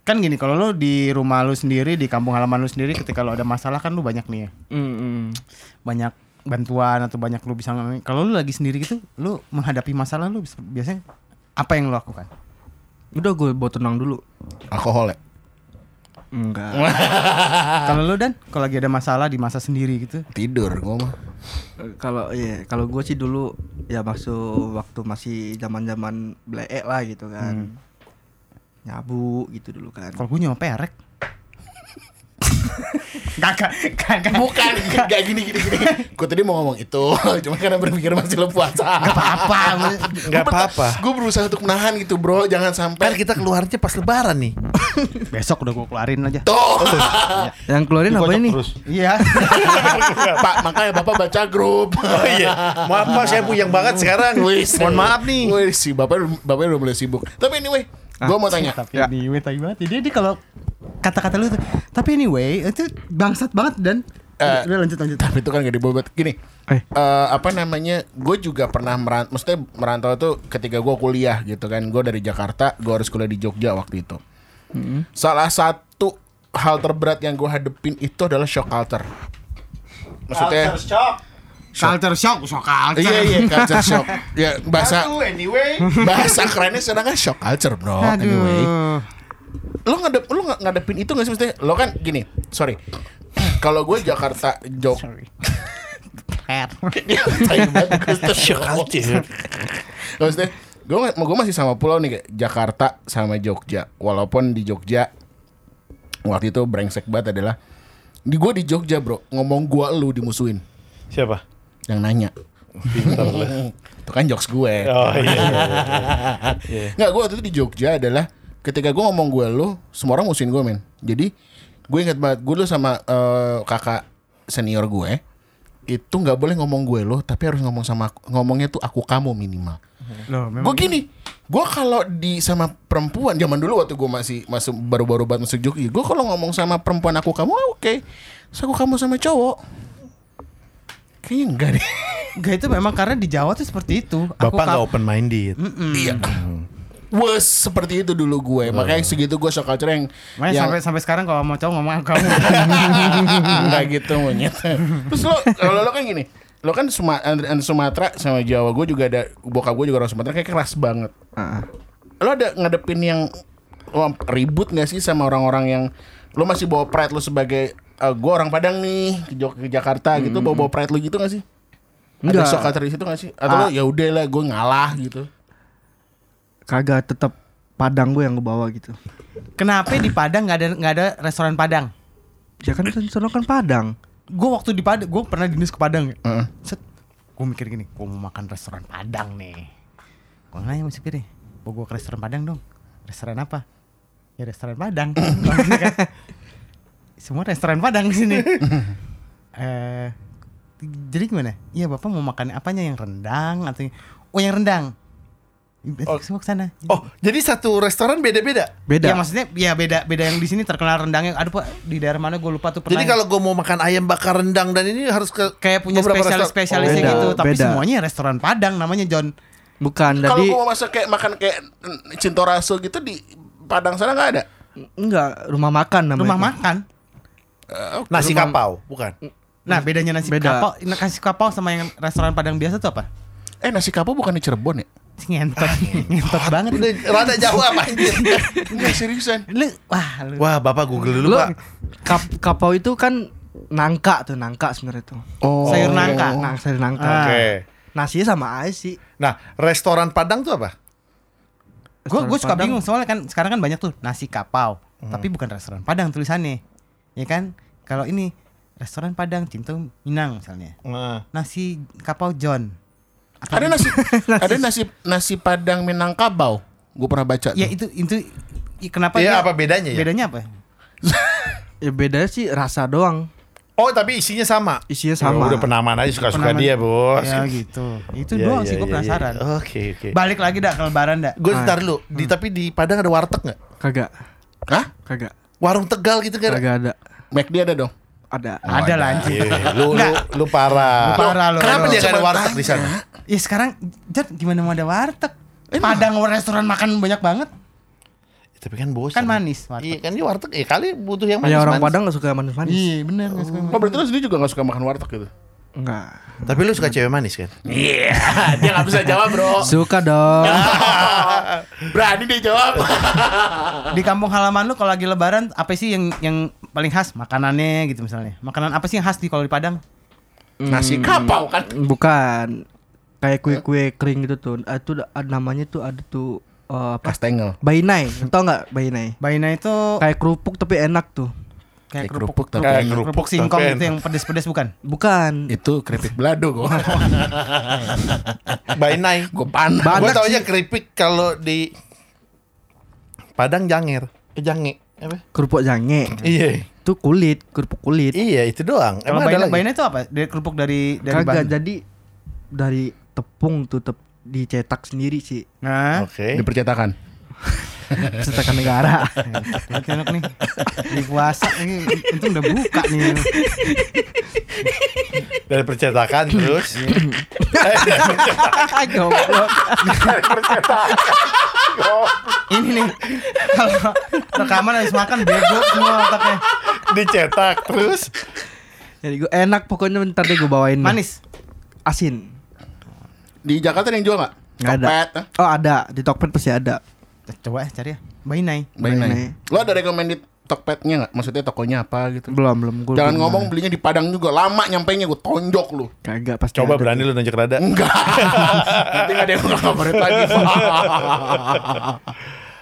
kan gini kalau lu di rumah lu sendiri di kampung halaman lu sendiri ketika lu ada masalah kan lu banyak nih ya. Mm, mm. banyak bantuan atau banyak lu bisa kalau lu lagi sendiri gitu lu menghadapi masalah lu bisa- biasanya apa yang lu lakukan Udah gue buat tenang dulu. Alkohol ya. Enggak. *laughs* kalau lu dan kalau lagi ada masalah di masa sendiri gitu Tidur gua mah. Eh, Kalau iya, kalau gue sih dulu ya masuk waktu masih zaman-zaman bleek lah gitu kan. Nyabu gitu dulu kan. kalau gue nyawa perek Kakak, kakak. Bukan, gak gini gini gini. Gue tadi mau ngomong itu, *laughs* cuma karena berpikir masih lo puasa. Gak apa-apa. Gak apa-apa. Gue berusaha untuk menahan gitu bro, jangan Kan sampai. kita keluarnya pas lebaran nih. *laughs* Besok udah gue keluarin aja. Tuh. Yang keluarin apa ini? Iya. *laughs* Pak, makanya Bapak baca grup. Oh iya. Maaf Pak, saya puyeng banget sekarang. Wis. Mohon maaf nih. Wih, si Bapak Bapak udah mulai sibuk. Tapi anyway, gua mau tanya. tapi anyway tai banget. Jadi dia kalau kata-kata lu tuh. Tapi anyway itu bangsat banget dan Eh, udah lanjut lanjut. Tapi itu kan gak dibobot. Gini, Eh. eh, apa namanya? Gue juga pernah merantau. Maksudnya merantau tuh ketika gue kuliah gitu kan. Gue dari Jakarta, gue harus kuliah di Jogja waktu itu. Salah satu hal terberat yang gue hadepin itu adalah shock culture. Maksudnya, Culture shock, shock culture. iya iya culture shock. Ya bahasa Aduh, anyway. *laughs* bahasa kerennya sedangkan shock culture bro. Anyway. Lo ngadep lo ngadepin itu nggak sih maksudnya? Lo kan gini, sorry. *clears throat* Kalau gue Jakarta, culture. *laughs* *laughs* Maksudnya gue gue masih sama pulau nih kayak Jakarta sama Jogja. Walaupun di Jogja waktu itu brengsek banget adalah di gue di Jogja bro ngomong gue lu dimusuhin Siapa? yang nanya. *laughs* Itu kan jokes gue. Oh iya. iya, iya. Nggak gue waktu itu di Jogja adalah ketika gue ngomong gue lu semua orang musuhin gue men. Jadi gue ingat banget gue dulu sama eh, kakak senior gue itu nggak boleh ngomong gue lo tapi harus ngomong sama aku- ngomongnya tuh aku kamu minimal. Loh, Gue gini, gue kalau di sama perempuan zaman dulu waktu gue masih masuk baru-baru banget masuk Jogja, gue kalau ngomong sama perempuan aku kamu ah, oke, Terus aku kamu sama cowok, kayaknya enggak deh. Enggak itu memang karena di Jawa tuh seperti itu. Aku Bapak nggak open minded. Iya. Wes seperti itu dulu gue, makanya segitu gue shock culture yang Makanya yang sampai sampai sekarang kalau mau cowok ngomong kamu. *laughs* Enggak gitu monyet. Terus lo kalau lo kan gini, lo kan Sumatera sama Jawa, gue juga ada bokap gue juga orang Sumatera kayak keras banget. Ah. Lo ada ngadepin yang lo ribut gak sih sama orang-orang yang lo masih bawa pride lo sebagai eh, gue orang Padang nih ke, Jog- ke Jakarta gitu bawa bawa pride lo gitu gak sih? Enggak. Ada shock culture di situ gak sih? Atau lo Ah. ya udah lah gue ngalah gitu. Kagak tetap Padang gue yang gue bawa gitu. Kenapa di Padang nggak ada nggak ada restoran Padang? Ya kan sono kan Padang. Gue waktu di Padang, gue pernah dinas ke Padang. Heeh. Set, gue mikir gini, gue mau makan restoran Padang nih. Gue nanya masih pilih, bawa gue ke restoran Padang dong. Restoran apa? Ya restoran Padang. *laughs* Kan, Semua restoran Padang di sini. *laughs* eh jadi gimana? Iya bapak mau makan apanya yang rendang atau oh yang rendang? Oh. Semua. Oh, jadi satu restoran beda-beda. Beda. Ya maksudnya ya beda beda yang di sini terkenal rendangnya. Aduh pak di daerah mana gue lupa tuh. Jadi pernah. kalau gue mau makan ayam bakar rendang dan ini harus ke kayak punya spesialis spesialisnya Beda, gitu, tapi beda. semuanya restoran Padang namanya John. Bukan Kalau jadi gue mau masak kayak makan kayak cintoraso gitu di Padang sana nggak ada. enggak rumah makan namanya. Rumah makan. Nasi Rumah- kapau, bukan. Nah bedanya nasi Beda. kapau, nasi kapau sama yang restoran Padang biasa tuh apa? Eh nasi kapau bukan di Cirebon ya? Ngentot, ngentot banget. Udah rada jauh apa anjir. Enggak seriusan. Lu, wah, lu. Wah, Bapak Google dulu, Lu Pak. kap, kapau itu kan nangka tuh nangka sebenarnya tuh. Oh. Sayur nangka. Nah, sayur nangka. Ah. Oke. Nasinya sama aja sih. Nah, restoran Padang tuh apa? Gue gue suka Padang. bingung soalnya kan sekarang kan banyak tuh nasi kapau, tapi bukan restoran Padang tulisannya, ya kan? Kalau ini restoran Padang Cintu Minang misalnya, Nah. nasi kapau John. Ada *laughs* nasi ada nasi nasi Padang Minangkabau. Gue pernah baca. Ya tuh. itu itu i- kenapa? Iya, dia- apa bedanya ya? Bedanya apa? *laughs* Ya beda sih rasa doang. Oh, tapi isinya sama. Isinya Ya, sama. udah penamaan aja suka-suka Penamaan. dia, Bos. Ya gitu. Itu Ya, doang ya, sih gue ya, penasaran. ya. Oke, oke. Balik lagi dah ke lebaran dah. Gue Ah. ntar lu, di tapi di Padang ada warteg nggak? Kagak. Hah? Kagak. Warung Tegal gitu kan? Kagak ada. McD ada dong. Ada. Ada lah anjing. Iya, lu, lu, Nggak. lu parah. Lu parah lu. Kenapa Lu. dia nggak ada warteg di sana? Ya sekarang Jan gimana mau ada warteg? Padang restoran makan banyak banget. Tapi kan bos. Kan manis warteg. Iya kan dia warteg. Ya kali butuh yang manis. Ya orang Padang gak suka manis-manis. Iya bener nggak suka. Oh berarti lu sendiri juga gak suka makan warteg gitu? Enggak. Tapi lu suka cewek manis kan? Iya, *laughs* dia gak bisa jawab bro. Suka dong. *laughs* Berani dia jawab. *laughs* Di kampung halaman lu kalau lagi lebaran apa sih yang yang paling khas makanannya gitu misalnya? Makanan apa sih yang khas di kalau di Padang? Nasi kapau kan. Bukan. Kayak kue-kue kering gitu tuh. Ah, Itu ada namanya tuh ada tuh eh, apa? Kastengel. Bainai. Tau nggak bainai? Baina itu Kayak kerupuk tapi enak tuh. kayak Kayak kerupuk, kerupuk tapi kerupuk, enak. kerupuk singkong itu yang pedes-pedes bukan? Bukan. Itu keripik belado gue. Bainai. gue panas. Gue tau aja keripik kalau di Padang janger. Jange apa? Kerupuk jange. Iya. Itu kulit, kerupuk kulit. Iya, itu doang. Kalau Emang ada baina, lagi? baina itu apa? Dari kerupuk dari dari Kagak bahan. jadi dari tepung tuh tep, dicetak sendiri sih. Nah, Oke. Di percetakan. *laughs* Cetakan negara. Lihat enak nih. Di puasa ini itu udah buka nih. Dari percetakan terus. *laughs* Goblok. Ini nih. Kalau rekaman habis makan bego semua otaknya. dicetak terus. Jadi gue enak pokoknya bentar deh gue bawain. Manis. Asin. Di Jakarta ada yang jual nggak? Nggak ada. Tokped, eh? Oh ada di Tokped pasti ada. Coba ya cari ya. Bainai. Bainai. Bainai. Lo ada recommended Tokpednya nggak? Maksudnya tokonya apa gitu? Belum belum gue. Jangan ngomong belinya di Padang juga lama nyampainya gue tonjok lu. Kagak pasti. Coba ada. berani lu nunjuk rada. Enggak. *laughs* Nanti nggak ada yang ngabarin lagi.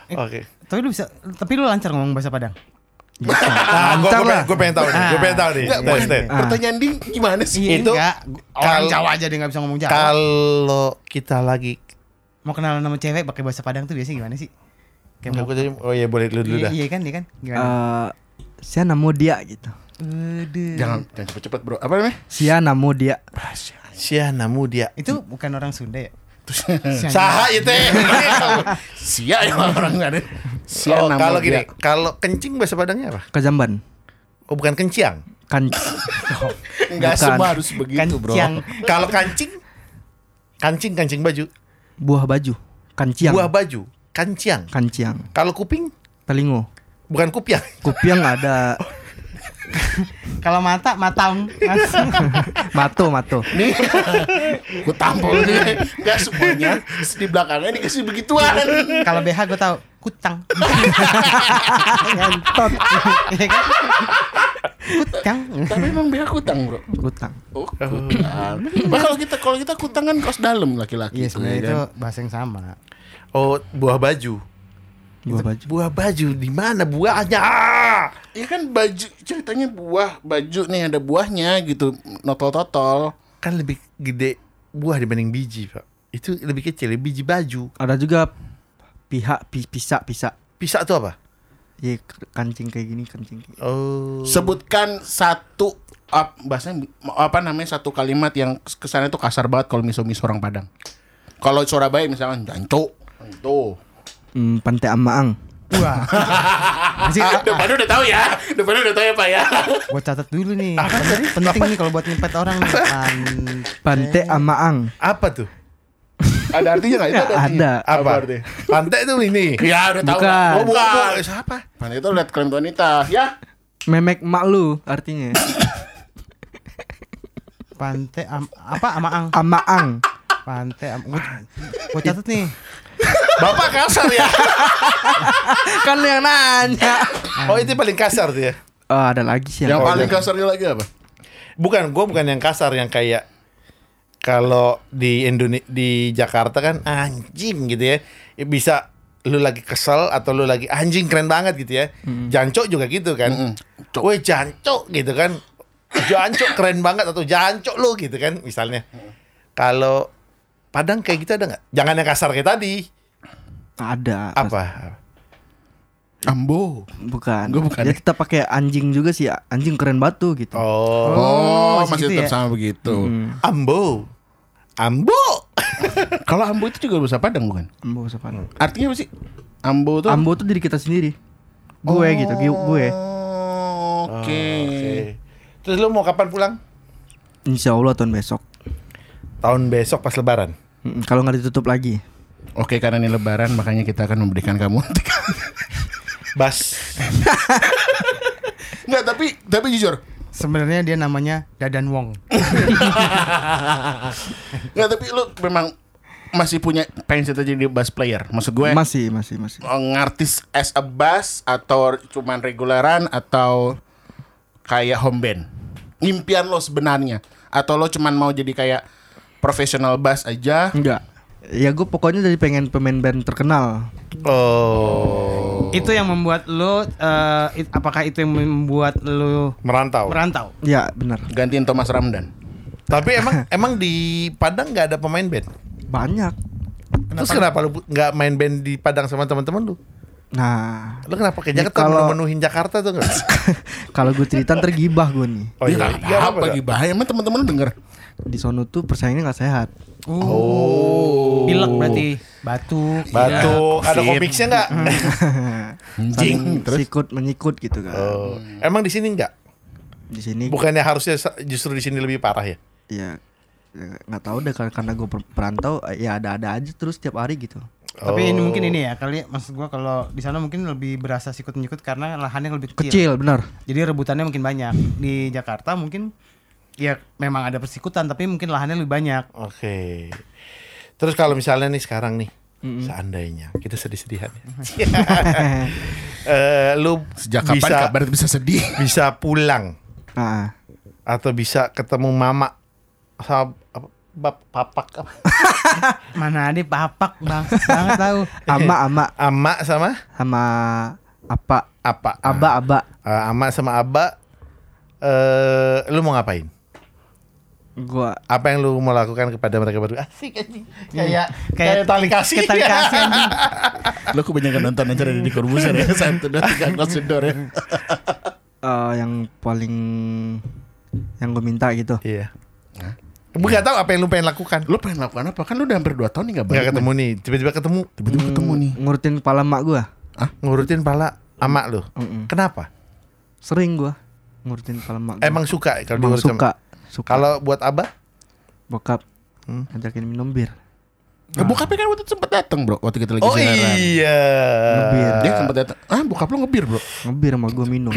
*laughs* Oke. Tapi lu bisa tapi lu lancar ngomong bahasa Padang. Gua, Lancar gua, lah. pengen- tahu nih. Gua pengen tahu nih. Enggak, Tes, tes. pertanyaan ding gimana sih? Iya Itu enggak. Orang kal- Jawa aja dia nggak bisa ngomong Jawa. Kalau kita lagi Mau kenalan sama cewek pakai bahasa Padang tuh biasanya gimana sih? Kayak mau- Oh iya boleh dulu dulu iya, dah. iya kan, iya kan? Gimana? Eh, saya namo dia gitu. Aduh. Jangan jangan cepet-cepet bro. Apa namanya? Sia namo dia. Siana mudia. Itu bukan orang Sunda ya? Saha itu. *laughs* Sia ya orang ada. Sia Oh, nama kalau gini, kalau kencing bahasa Padangnya apa? Kejamban. Oh, bukan kenciang. Kan *laughs* Enggak semua harus begitu bro. Kalau kancing kancing kancing baju. buah baju. Kanciang. Buah baju, kanciang. Kanciang. Kalau kuping Telingo. bukan kupiang. Kupiang ada. *laughs* Kalau mata, matang. Mato mato. *laughs* Nih, gue tampol nih. Enggak semuanya. Di belakangnya dikasih begituan. Kalau BH gue tahu kutang. *laughs* Ngentot. Iya kan? Kutang. Tapi emang BH kutang bro. Kutang. Oh, kutang. Bah, kalau kita kalau kita kutang kan kaos dalam laki-laki. Iya sebenarnya ya itu kan? bahasa yang sama. Oh, buah baju. Buah baju. Buah baju di mana buahnya? Iya kan baju ceritanya buah baju nih ada buahnya gitu notol-totol. Kan lebih gede buah dibanding biji, Pak. Itu lebih kecil, biji baju. Ada juga pihak pi- pisa pisa. Pisah tuh apa? Iya kancing kayak gini kancing. Kayak Oh. Sebutkan satu ap, bahasanya apa namanya satu kalimat yang kesannya tuh kasar banget kalau miso-miso orang Padang. Kalau Surabaya misalkan janco. Tuh. Hmm, pantai amaang. Wah. *laughs* Masih Depannya udah tahu ya. Depannya udah tahu ya Pak ya. gue catat dulu nih. Kan penting nih kalau buat nyepet orang nih. Pan- Pantai amaang. Apa tuh? Ada artinya nggak itu? Ya, ada. Apa? artinya? Pantai itu ini. Ya udah tahu. Bukan. Oh, bukan. bukan. Siapa? Pan itu lihat klaim wanita. Ya. Memek mak lu artinya. Pantai am, apa amaang? Amaang. Pantai am, gue, gue catat nih. Bapak kasar ya. *laughs* kan yang nanya. oh, itu paling kasar tuh ya. Oh, ada lagi sih. Yang ada. paling kasarnya lagi apa? Bukan, gue bukan yang kasar yang kayak kalau di Indonesia di Jakarta kan anjing gitu ya. Bisa lu lagi kesel atau lu lagi anjing keren banget gitu ya. Jancok juga gitu kan. Woi jancok gitu kan. Jancok keren banget atau jancok lu gitu kan misalnya. Kalau Padang kayak gitu ada nggak? Jangan yang kasar kayak tadi. Ada. Apa? Ambo. Bukan. Gua bukan. Ya kita pakai anjing juga sih. Anjing keren batu gitu. Oh, Oh, masih masih gitu tetap ya? sama begitu. ambo. Ambo. *laughs* Kalau ambo itu juga bahasa Padang bukan? Ambo siapa? Artinya apa sih? Ambo tuh Ambo tuh diri kita sendiri. Gue gitu, gue. gue. Oh, Oke. Oke. Terus lu mau kapan pulang? Insya Allah tahun besok. Tahun besok pas lebaran. Kalau nggak ditutup lagi. Oke, karena ini lebaran makanya kita akan memberikan kamu *laughs* Bas. *laughs* Enggak, tapi tapi jujur. Sebenarnya dia namanya Dadan Wong. *laughs* Enggak, tapi lu memang masih punya pengen cita jadi bass player. Maksud gue Masih, masih, masih. oh, ngartis as a bass atau cuman reguleran atau kayak home band. Impian lo sebenarnya atau lo cuman mau jadi kayak profesional bass aja? Enggak. Ya gue pokoknya jadi pengen pemain band terkenal. Oh. Itu yang membuat lo eh, it- apakah itu yang membuat lo Merantau. merantau? Ya benar. Gantiin Thomas Ramdan. Tapi emang emang di Padang nggak ada pemain band. Banyak. Terus kenapa lu nggak main band di Padang sama teman-teman lu? Nah, Lu kenapa ke Ini Jakarta kalau- menuhin Jakarta tuh enggak? *laughs* kalau gue cerita tergibah gue nih. Oh Iya, iya, apa lagi bahaya emang teman-teman denger. Di sono tuh persaingannya nggak sehat. Oh. Pilek berarti batuk. Batu, ada Fit. komiksnya enggak? *laughs* Anjing. Saling Terus sikut menyikut gitu kan. Oh. Emang di sini enggak? Di sini Bukannya harusnya justru di sini lebih parah ya? ya ya nggak tahu deh karena, karena gue perantau ya ada-ada aja terus tiap hari gitu. Tapi ini Oh. mungkin ini ya kali maksud gua kalau di sana mungkin lebih berasa sikut menyikut karena lahannya lebih kecil. Kecil benar. Jadi rebutannya mungkin banyak. Di Jakarta mungkin ya memang ada persikutan tapi mungkin lahannya lebih banyak. Oke. Terus kalau misalnya nih sekarang nih, seandainya kita sedih-sedihan ya. *laughs* Eh, lu sejak kapan bisa kabar itu bisa sedih? bisa pulang Nah, atau bisa ketemu mama sama bap, papak apa? *laughs* Mana ada papak bang banget tahu. *laughs* ama ama ama sama sama apa apa? aba aba Eh, ama sama aba eh lu mau ngapain? gua Apa yang lu mau lakukan kepada mereka berdua? Asik anjing. Kayak kayak Kayak- tali kasih. kayak tali kasih. Lu kebanyakan nonton acara di Corbuzier ya. *laughs* Satu dua tiga the door ya. eh, yang paling yang gue minta gitu. Iya. Gue gak tahu apa yang lu pengen lakukan. Lu pengen lakukan apa? Kan lu udah hampir 2 tahun nih gak balik. Gak ketemu nih, tiba-tiba ketemu. Tiba-tiba ketemu nih. Ngurutin kepala mak gua. Ngurutin pala ama lu. Mm-mm. Kenapa? Sering gua ngurutin kepala mak. gua. Emang suka kalau sama- suka. Suka. Kalau buat abah? bokap Hmm. ngajakin minum bir. Ya, bokapnya kan waktu itu sempet datang bro Waktu kita lagi Oh siaran iya. Ngebir. Dia sempet datang Ah bokap lu ngebir bro Ngebir sama gua minum.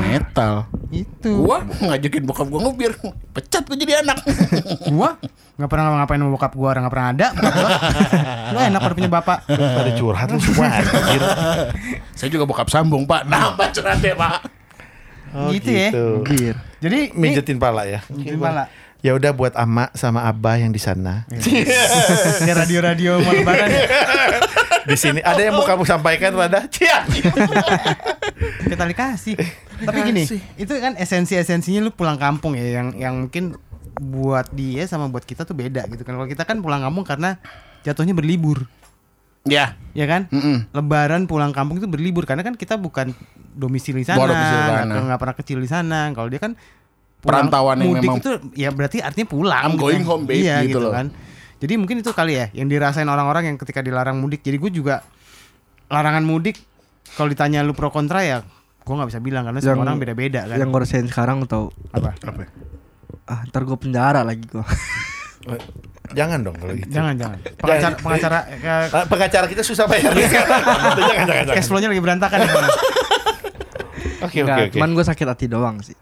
Metal Itu. Gua ngajakin bokap gua ngebir Pecat tuh jadi anak Gua nggak pernah ngapain sama bokap gua, orang nggak pernah ada. Lu enak pada punya bapak. Pada curhat lu semua anjir. Saya juga bokap sambung pak Nambah curhatnya pak Oh, Gitu ya. Ngebir. Jadi Mijetin pala ya. Mijetin pala. Ya udah buat ama sama abah yang di sana. Kayak radio-radio mau lebaran ya. Di sini ada yang mau kamu sampaikan Rada? Cia. Kayak tali kasih. Tapi gini, itu kan esensi-esensinya lu pulang kampung ya yang yang mungkin buat dia sama buat kita tuh beda gitu kan. Kalau kita kan pulang kampung karena jatuhnya berlibur. Ya Ya kan? Mm-mm. Lebaran pulang kampung itu berlibur karena kan kita bukan domisili sana. nggak pernah kecil di sana. Kalau dia kan Perantauan yang mudik memang- itu ya berarti artinya pulang. I'm going home, babe, Iya gitu gitu, loh. kan. Jadi mungkin itu kali ya yang dirasain orang-orang yang ketika dilarang mudik. Jadi gue juga larangan mudik kalau ditanya lu pro kontra ya gue nggak bisa bilang karena semua Yang- orang beda-beda kan. Yang gue rasain sekarang tau apa? Apa ah ntar gue penjara lagi gua. Jangan dong kalau gitu. Jangan jangan. Pengacara pengacara eh, Ah, pengacara kita susah bayar *laughs* sekarang. jangan jangan jangan. cash flow-nya lagi berantakan ya. Oke oke oke. cuman gue sakit hati doang sih.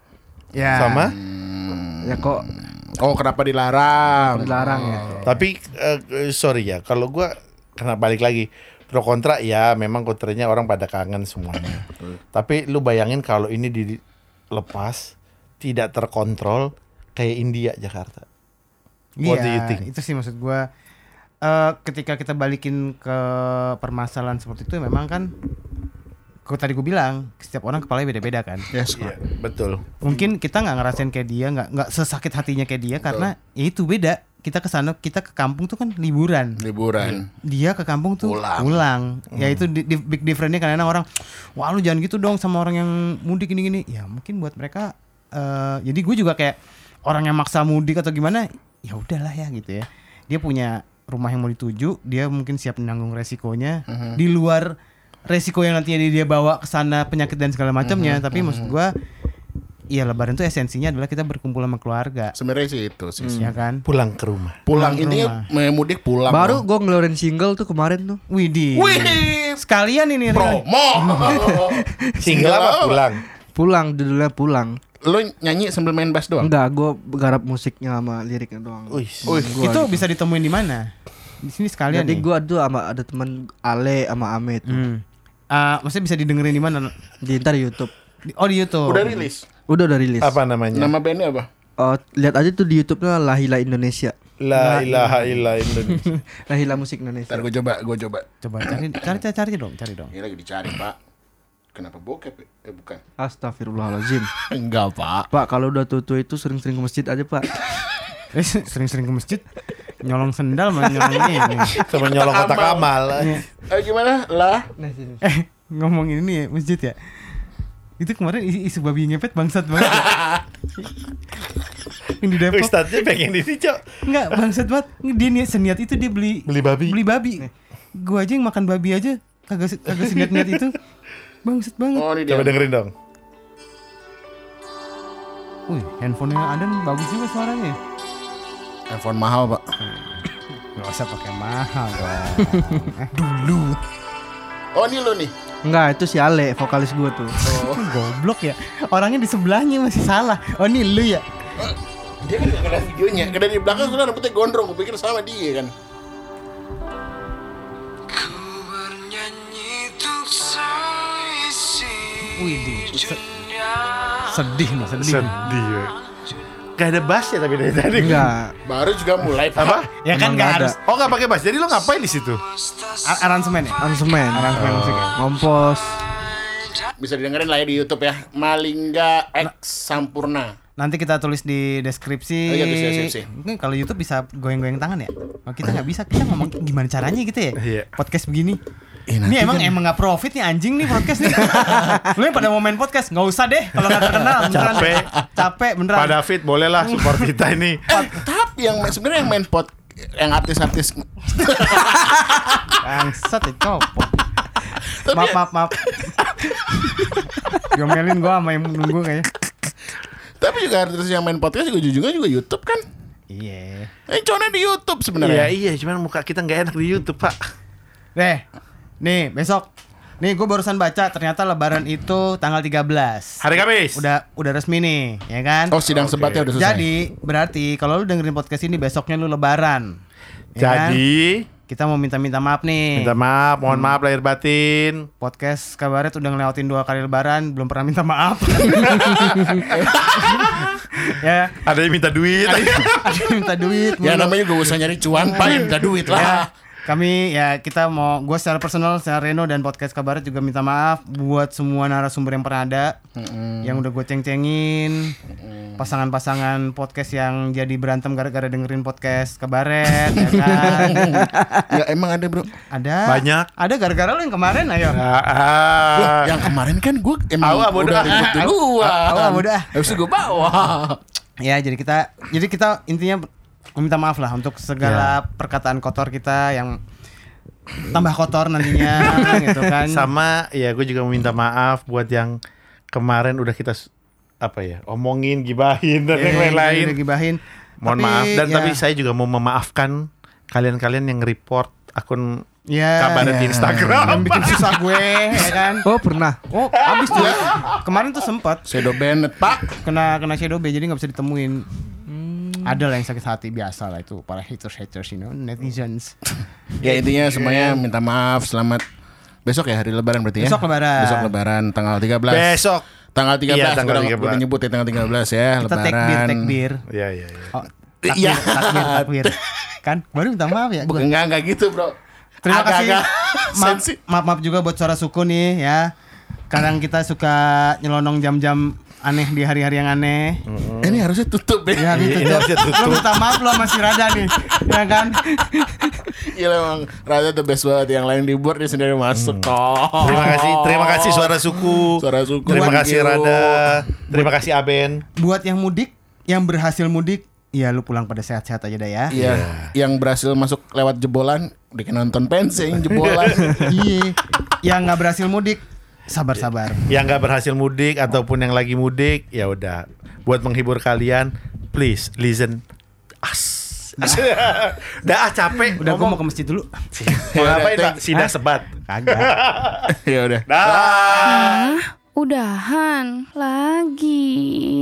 Ya. Sama? Ya kok Oh kenapa dilarang dilarang ya. Tapi eh, sorry ya, kalau gua karena balik lagi pro kontra ya memang kontranya orang pada kangen semuanya. Tapi lu bayangin kalau ini dilepas tidak terkontrol kayak India Jakarta. What do you Iya, think? itu sih maksud gua eh ketika kita balikin ke permasalahan seperti itu memang kan kau tadi gue bilang setiap orang kepalanya beda-beda kan. Yes Iya, betul. Mungkin kita nggak ngerasain kayak dia, nggak nggak sesakit hatinya kayak dia karena ya itu beda. Kita ke sana, kita ke kampung tuh kan liburan. Liburan Dia ke kampung tuh Pulang. pulang. Ya itu di, di- big difference-nya kadang orang, wah lu jangan gitu dong sama orang yang mudik ini-gini. Ya mungkin buat mereka, eh jadi gue juga kayak orang yang maksa mudik atau gimana, ya udahlah ya gitu ya. Dia punya rumah yang mau dituju, dia mungkin siap menanggung resikonya di luar resiko yang nantinya dia bawa ke sana penyakit dan segala macamnya. Tapi maksud gue, ya Lebaran tuh esensinya adalah kita berkumpul sama keluarga, Sebenarnya sih itu sih ya kan? Pulang ke rumah. Pulang Pulang ini rumah. mudik pulang Baru gue ngeluarin single tuh kemarin tuh. Widih. Wih Sekalian ini. Promo *laughs* Single apa pulang? Pulang judulnya pulang. Lu nyanyi sambil main bass doang? Enggak, gue garap musiknya sama liriknya doang. Wih, Gua itu gitu. bisa ditemuin di mana? Di sini sekalian Jadi gue tuh sama ada teman Ale sama Ame tuh. Hmm. Ah, maksudnya bisa didengerin di mana? Di ntar di YouTube. Di- Oh di YouTube. Udah rilis Udah udah rilis. Apa namanya? Nama bandnya apa? Oh, lihat aja tuh di YouTube-nya Lahila Indonesia. La ilaha illa Indonesia. *laughs* Lahila musik Indonesia. Ntar gue coba, gue coba Coba cari, cari, cari, cari dong, cari dong. Ini lagi dicari pak Kenapa bokep ya? Eh bukan Astagfirullahalazim. *laughs* Enggak pak Pak, kalau udah tutu itu sering-sering ke masjid aja, Pak. Eh, *laughs* Sering-sering ke masjid. Nyolong sendal sama nyolong ini. Sama nyolong kotak amal. Eh gimana? Lah. Eh, ngomong ini ya, masjid ya. Itu kemarin isu, isu babi ngepet bangsat banget. ya. *laughs* Yang di Depok. Ustadznya pengen ini cok. Enggak, bangsat banget. Dia niat seniat itu dia beli Beli babi. Beli babi. Gua aja yang makan babi aja kagak kagak seniat-niat itu. Bangsat banget. Oh ini dia. Coba dengerin dong. Wih, handphonenya Adan bagus juga suaranya. Handphone mahal, Pak. *coughs* Gak usah pakai mahal dong. *laughs* Dulu. Oh, ini lo nih. Enggak, itu si Ale, vokalis gue tuh. Oh, *laughs* goblok ya. Orangnya di sebelahnya masih salah. Oh, ini lu ya. Dia kan gak ada videonya. Karena di belakang sudah rambutnya gondrong. Gue pikir sama dia kan. Wih, di, se- sedih nih, sedih. Sedih. ya. Gak ada bass ya tapi dari tadi. Enggak. Baru juga mulai, Pak. Apa? Ya kan Emang gak nggak harus Oh gak pakai bass. Jadi lo ngapain di situ? a- aransemen ya? Aransemen. Aransemen musik ya? Ngompos. Bisa didengerin lah ya di YouTube ya. Malingga X Sampurna. Nanti kita tulis di deskripsi. Oh iya, tulis di deskripsi. Mungkin kalau YouTube bisa goyang-goyang tangan ya. Oh, kita nggak bisa. Kita ngomong gimana caranya gitu ya? Iya. Podcast begini. Eh, Ini emang emang nggak profit nih anjing nih podcast nih. *laughs* Lu yang pada mau main podcast nggak usah deh kalau nggak terkenal. beneran. Capek. Capek beneran. Pak David bolehlah support *laughs* kita ini. Tapi yang sebenarnya yang main pot yang artis-artis Bangsat ya copot. Tapi Maaf ya- maaf maaf. Diomelin gua sama yang nunggu kayaknya. tapi juga artis yang main podcast juga ujungnya juga YouTube kan. Iya. Eh, contohnya di YouTube Iya sebenarnya. iya, cuman muka kita nggak enak di YouTube pak. Deh. Nih, besok. Nih gue barusan baca ternyata lebaran itu tanggal 13. Hari Kamis. Udah udah resmi nih, ya kan? Oh, sidang sebatnya udah selesai. Jadi berarti kalau lu dengerin podcast ini besoknya lu lebaran. Ya kan? Jadi kita mau minta-minta maaf nih. minta maaf, mohon maaf lahir batin. Podcast kabaret udah ngelewatin dua kali lebaran, belum pernah minta maaf. *laughs* ya, Ada yang minta duit. ada yang minta duit. Ya namanya gue usah nyari cuan, Pak, ya minta duit Ya, lah. Kami ya kita mau gue secara personal secara Reno dan podcast kabaret juga minta maaf buat semua narasumber yang pernah ada yang udah gue ceng-cengin pasangan-pasangan podcast yang jadi berantem gara-gara dengerin podcast kabaret ya kan *laughs* Ya emang ada, Bro. ada Banyak. ada gara-gara lu yang kemarin ayo Ah, Loh, ah. yang kemarin kan gue emang Awa, bodoh. udah ribut duluan. Awa. Habis itu gue bawa. ya jadi kita jadi kita intinya meminta maaf lah untuk segala Ya. perkataan kotor kita yang tambah kotor nantinya *laughs* gitu kan Sama ya gue juga meminta maaf buat yang kemarin udah kita apa ya omongin, gibahin dan yang Eh, lain-lain. gibahin. Mohon Tapi, maaf dan ya, tapi saya juga mau memaafkan kalian-kalian yang report akun ya, kabaret di yang Instagram. bikin susah gue ya kan. Oh, pernah. Oh, abis tuh. Kemarin tuh sempat Shadow Bennett, Pak. kena kena shadow ban jadi nggak bisa ditemuin. Ada lah yang sakit hati biasa lah itu para haters haters you know netizens. *laughs* Ya intinya semuanya minta maaf, selamat Besok ya hari lebaran berarti ya? Besok lebaran. Besok lebaran tanggal 13 Besok. Tanggal 13 Iya, tanggal udah, 13. udah nyebut ya tanggal 13 ya Kita lebaran takbir takbir. Ya ya ya. Oh, Iya. takbir takbir takbir. Kan baru minta maaf ya. Bukan enggak, enggak gitu bro Terima kasih. Agak-agak *laughs* Maaf, maaf, maaf juga buat suara suku nih ya. Kadang kita suka nyelonong jam-jam aneh di hari-hari yang aneh. Eh, Ini harusnya tutup Ya ya gitu Ini harusnya tutup. Lo minta maaf lo masih rada nih. Ya kan? Iya emang Rada the best banget Yang lain di board dia sendiri masuk kok Terima kasih, terima kasih suara suku. Suara suku. Terima Thank kasih. Rada. Terima kasih Aben. Buat yang mudik, yang berhasil mudik, ya lu pulang pada sehat-sehat aja dah ya. Iya Yang berhasil masuk lewat jebolan Udah nonton pensing jebolan *laughs* Iya. Yang nggak berhasil mudik, sabar-sabar. Yang nggak berhasil mudik ataupun yang lagi mudik, ya udah. Buat menghibur kalian, please listen us. *laughs* Dah ah, capek. Udah gua ngomong. mau ke masjid dulu. Mau ngapain Udah, Pak? Sidah Hah? sebat. Kagak. *laughs* Ya udah Dah. Udahan lagi.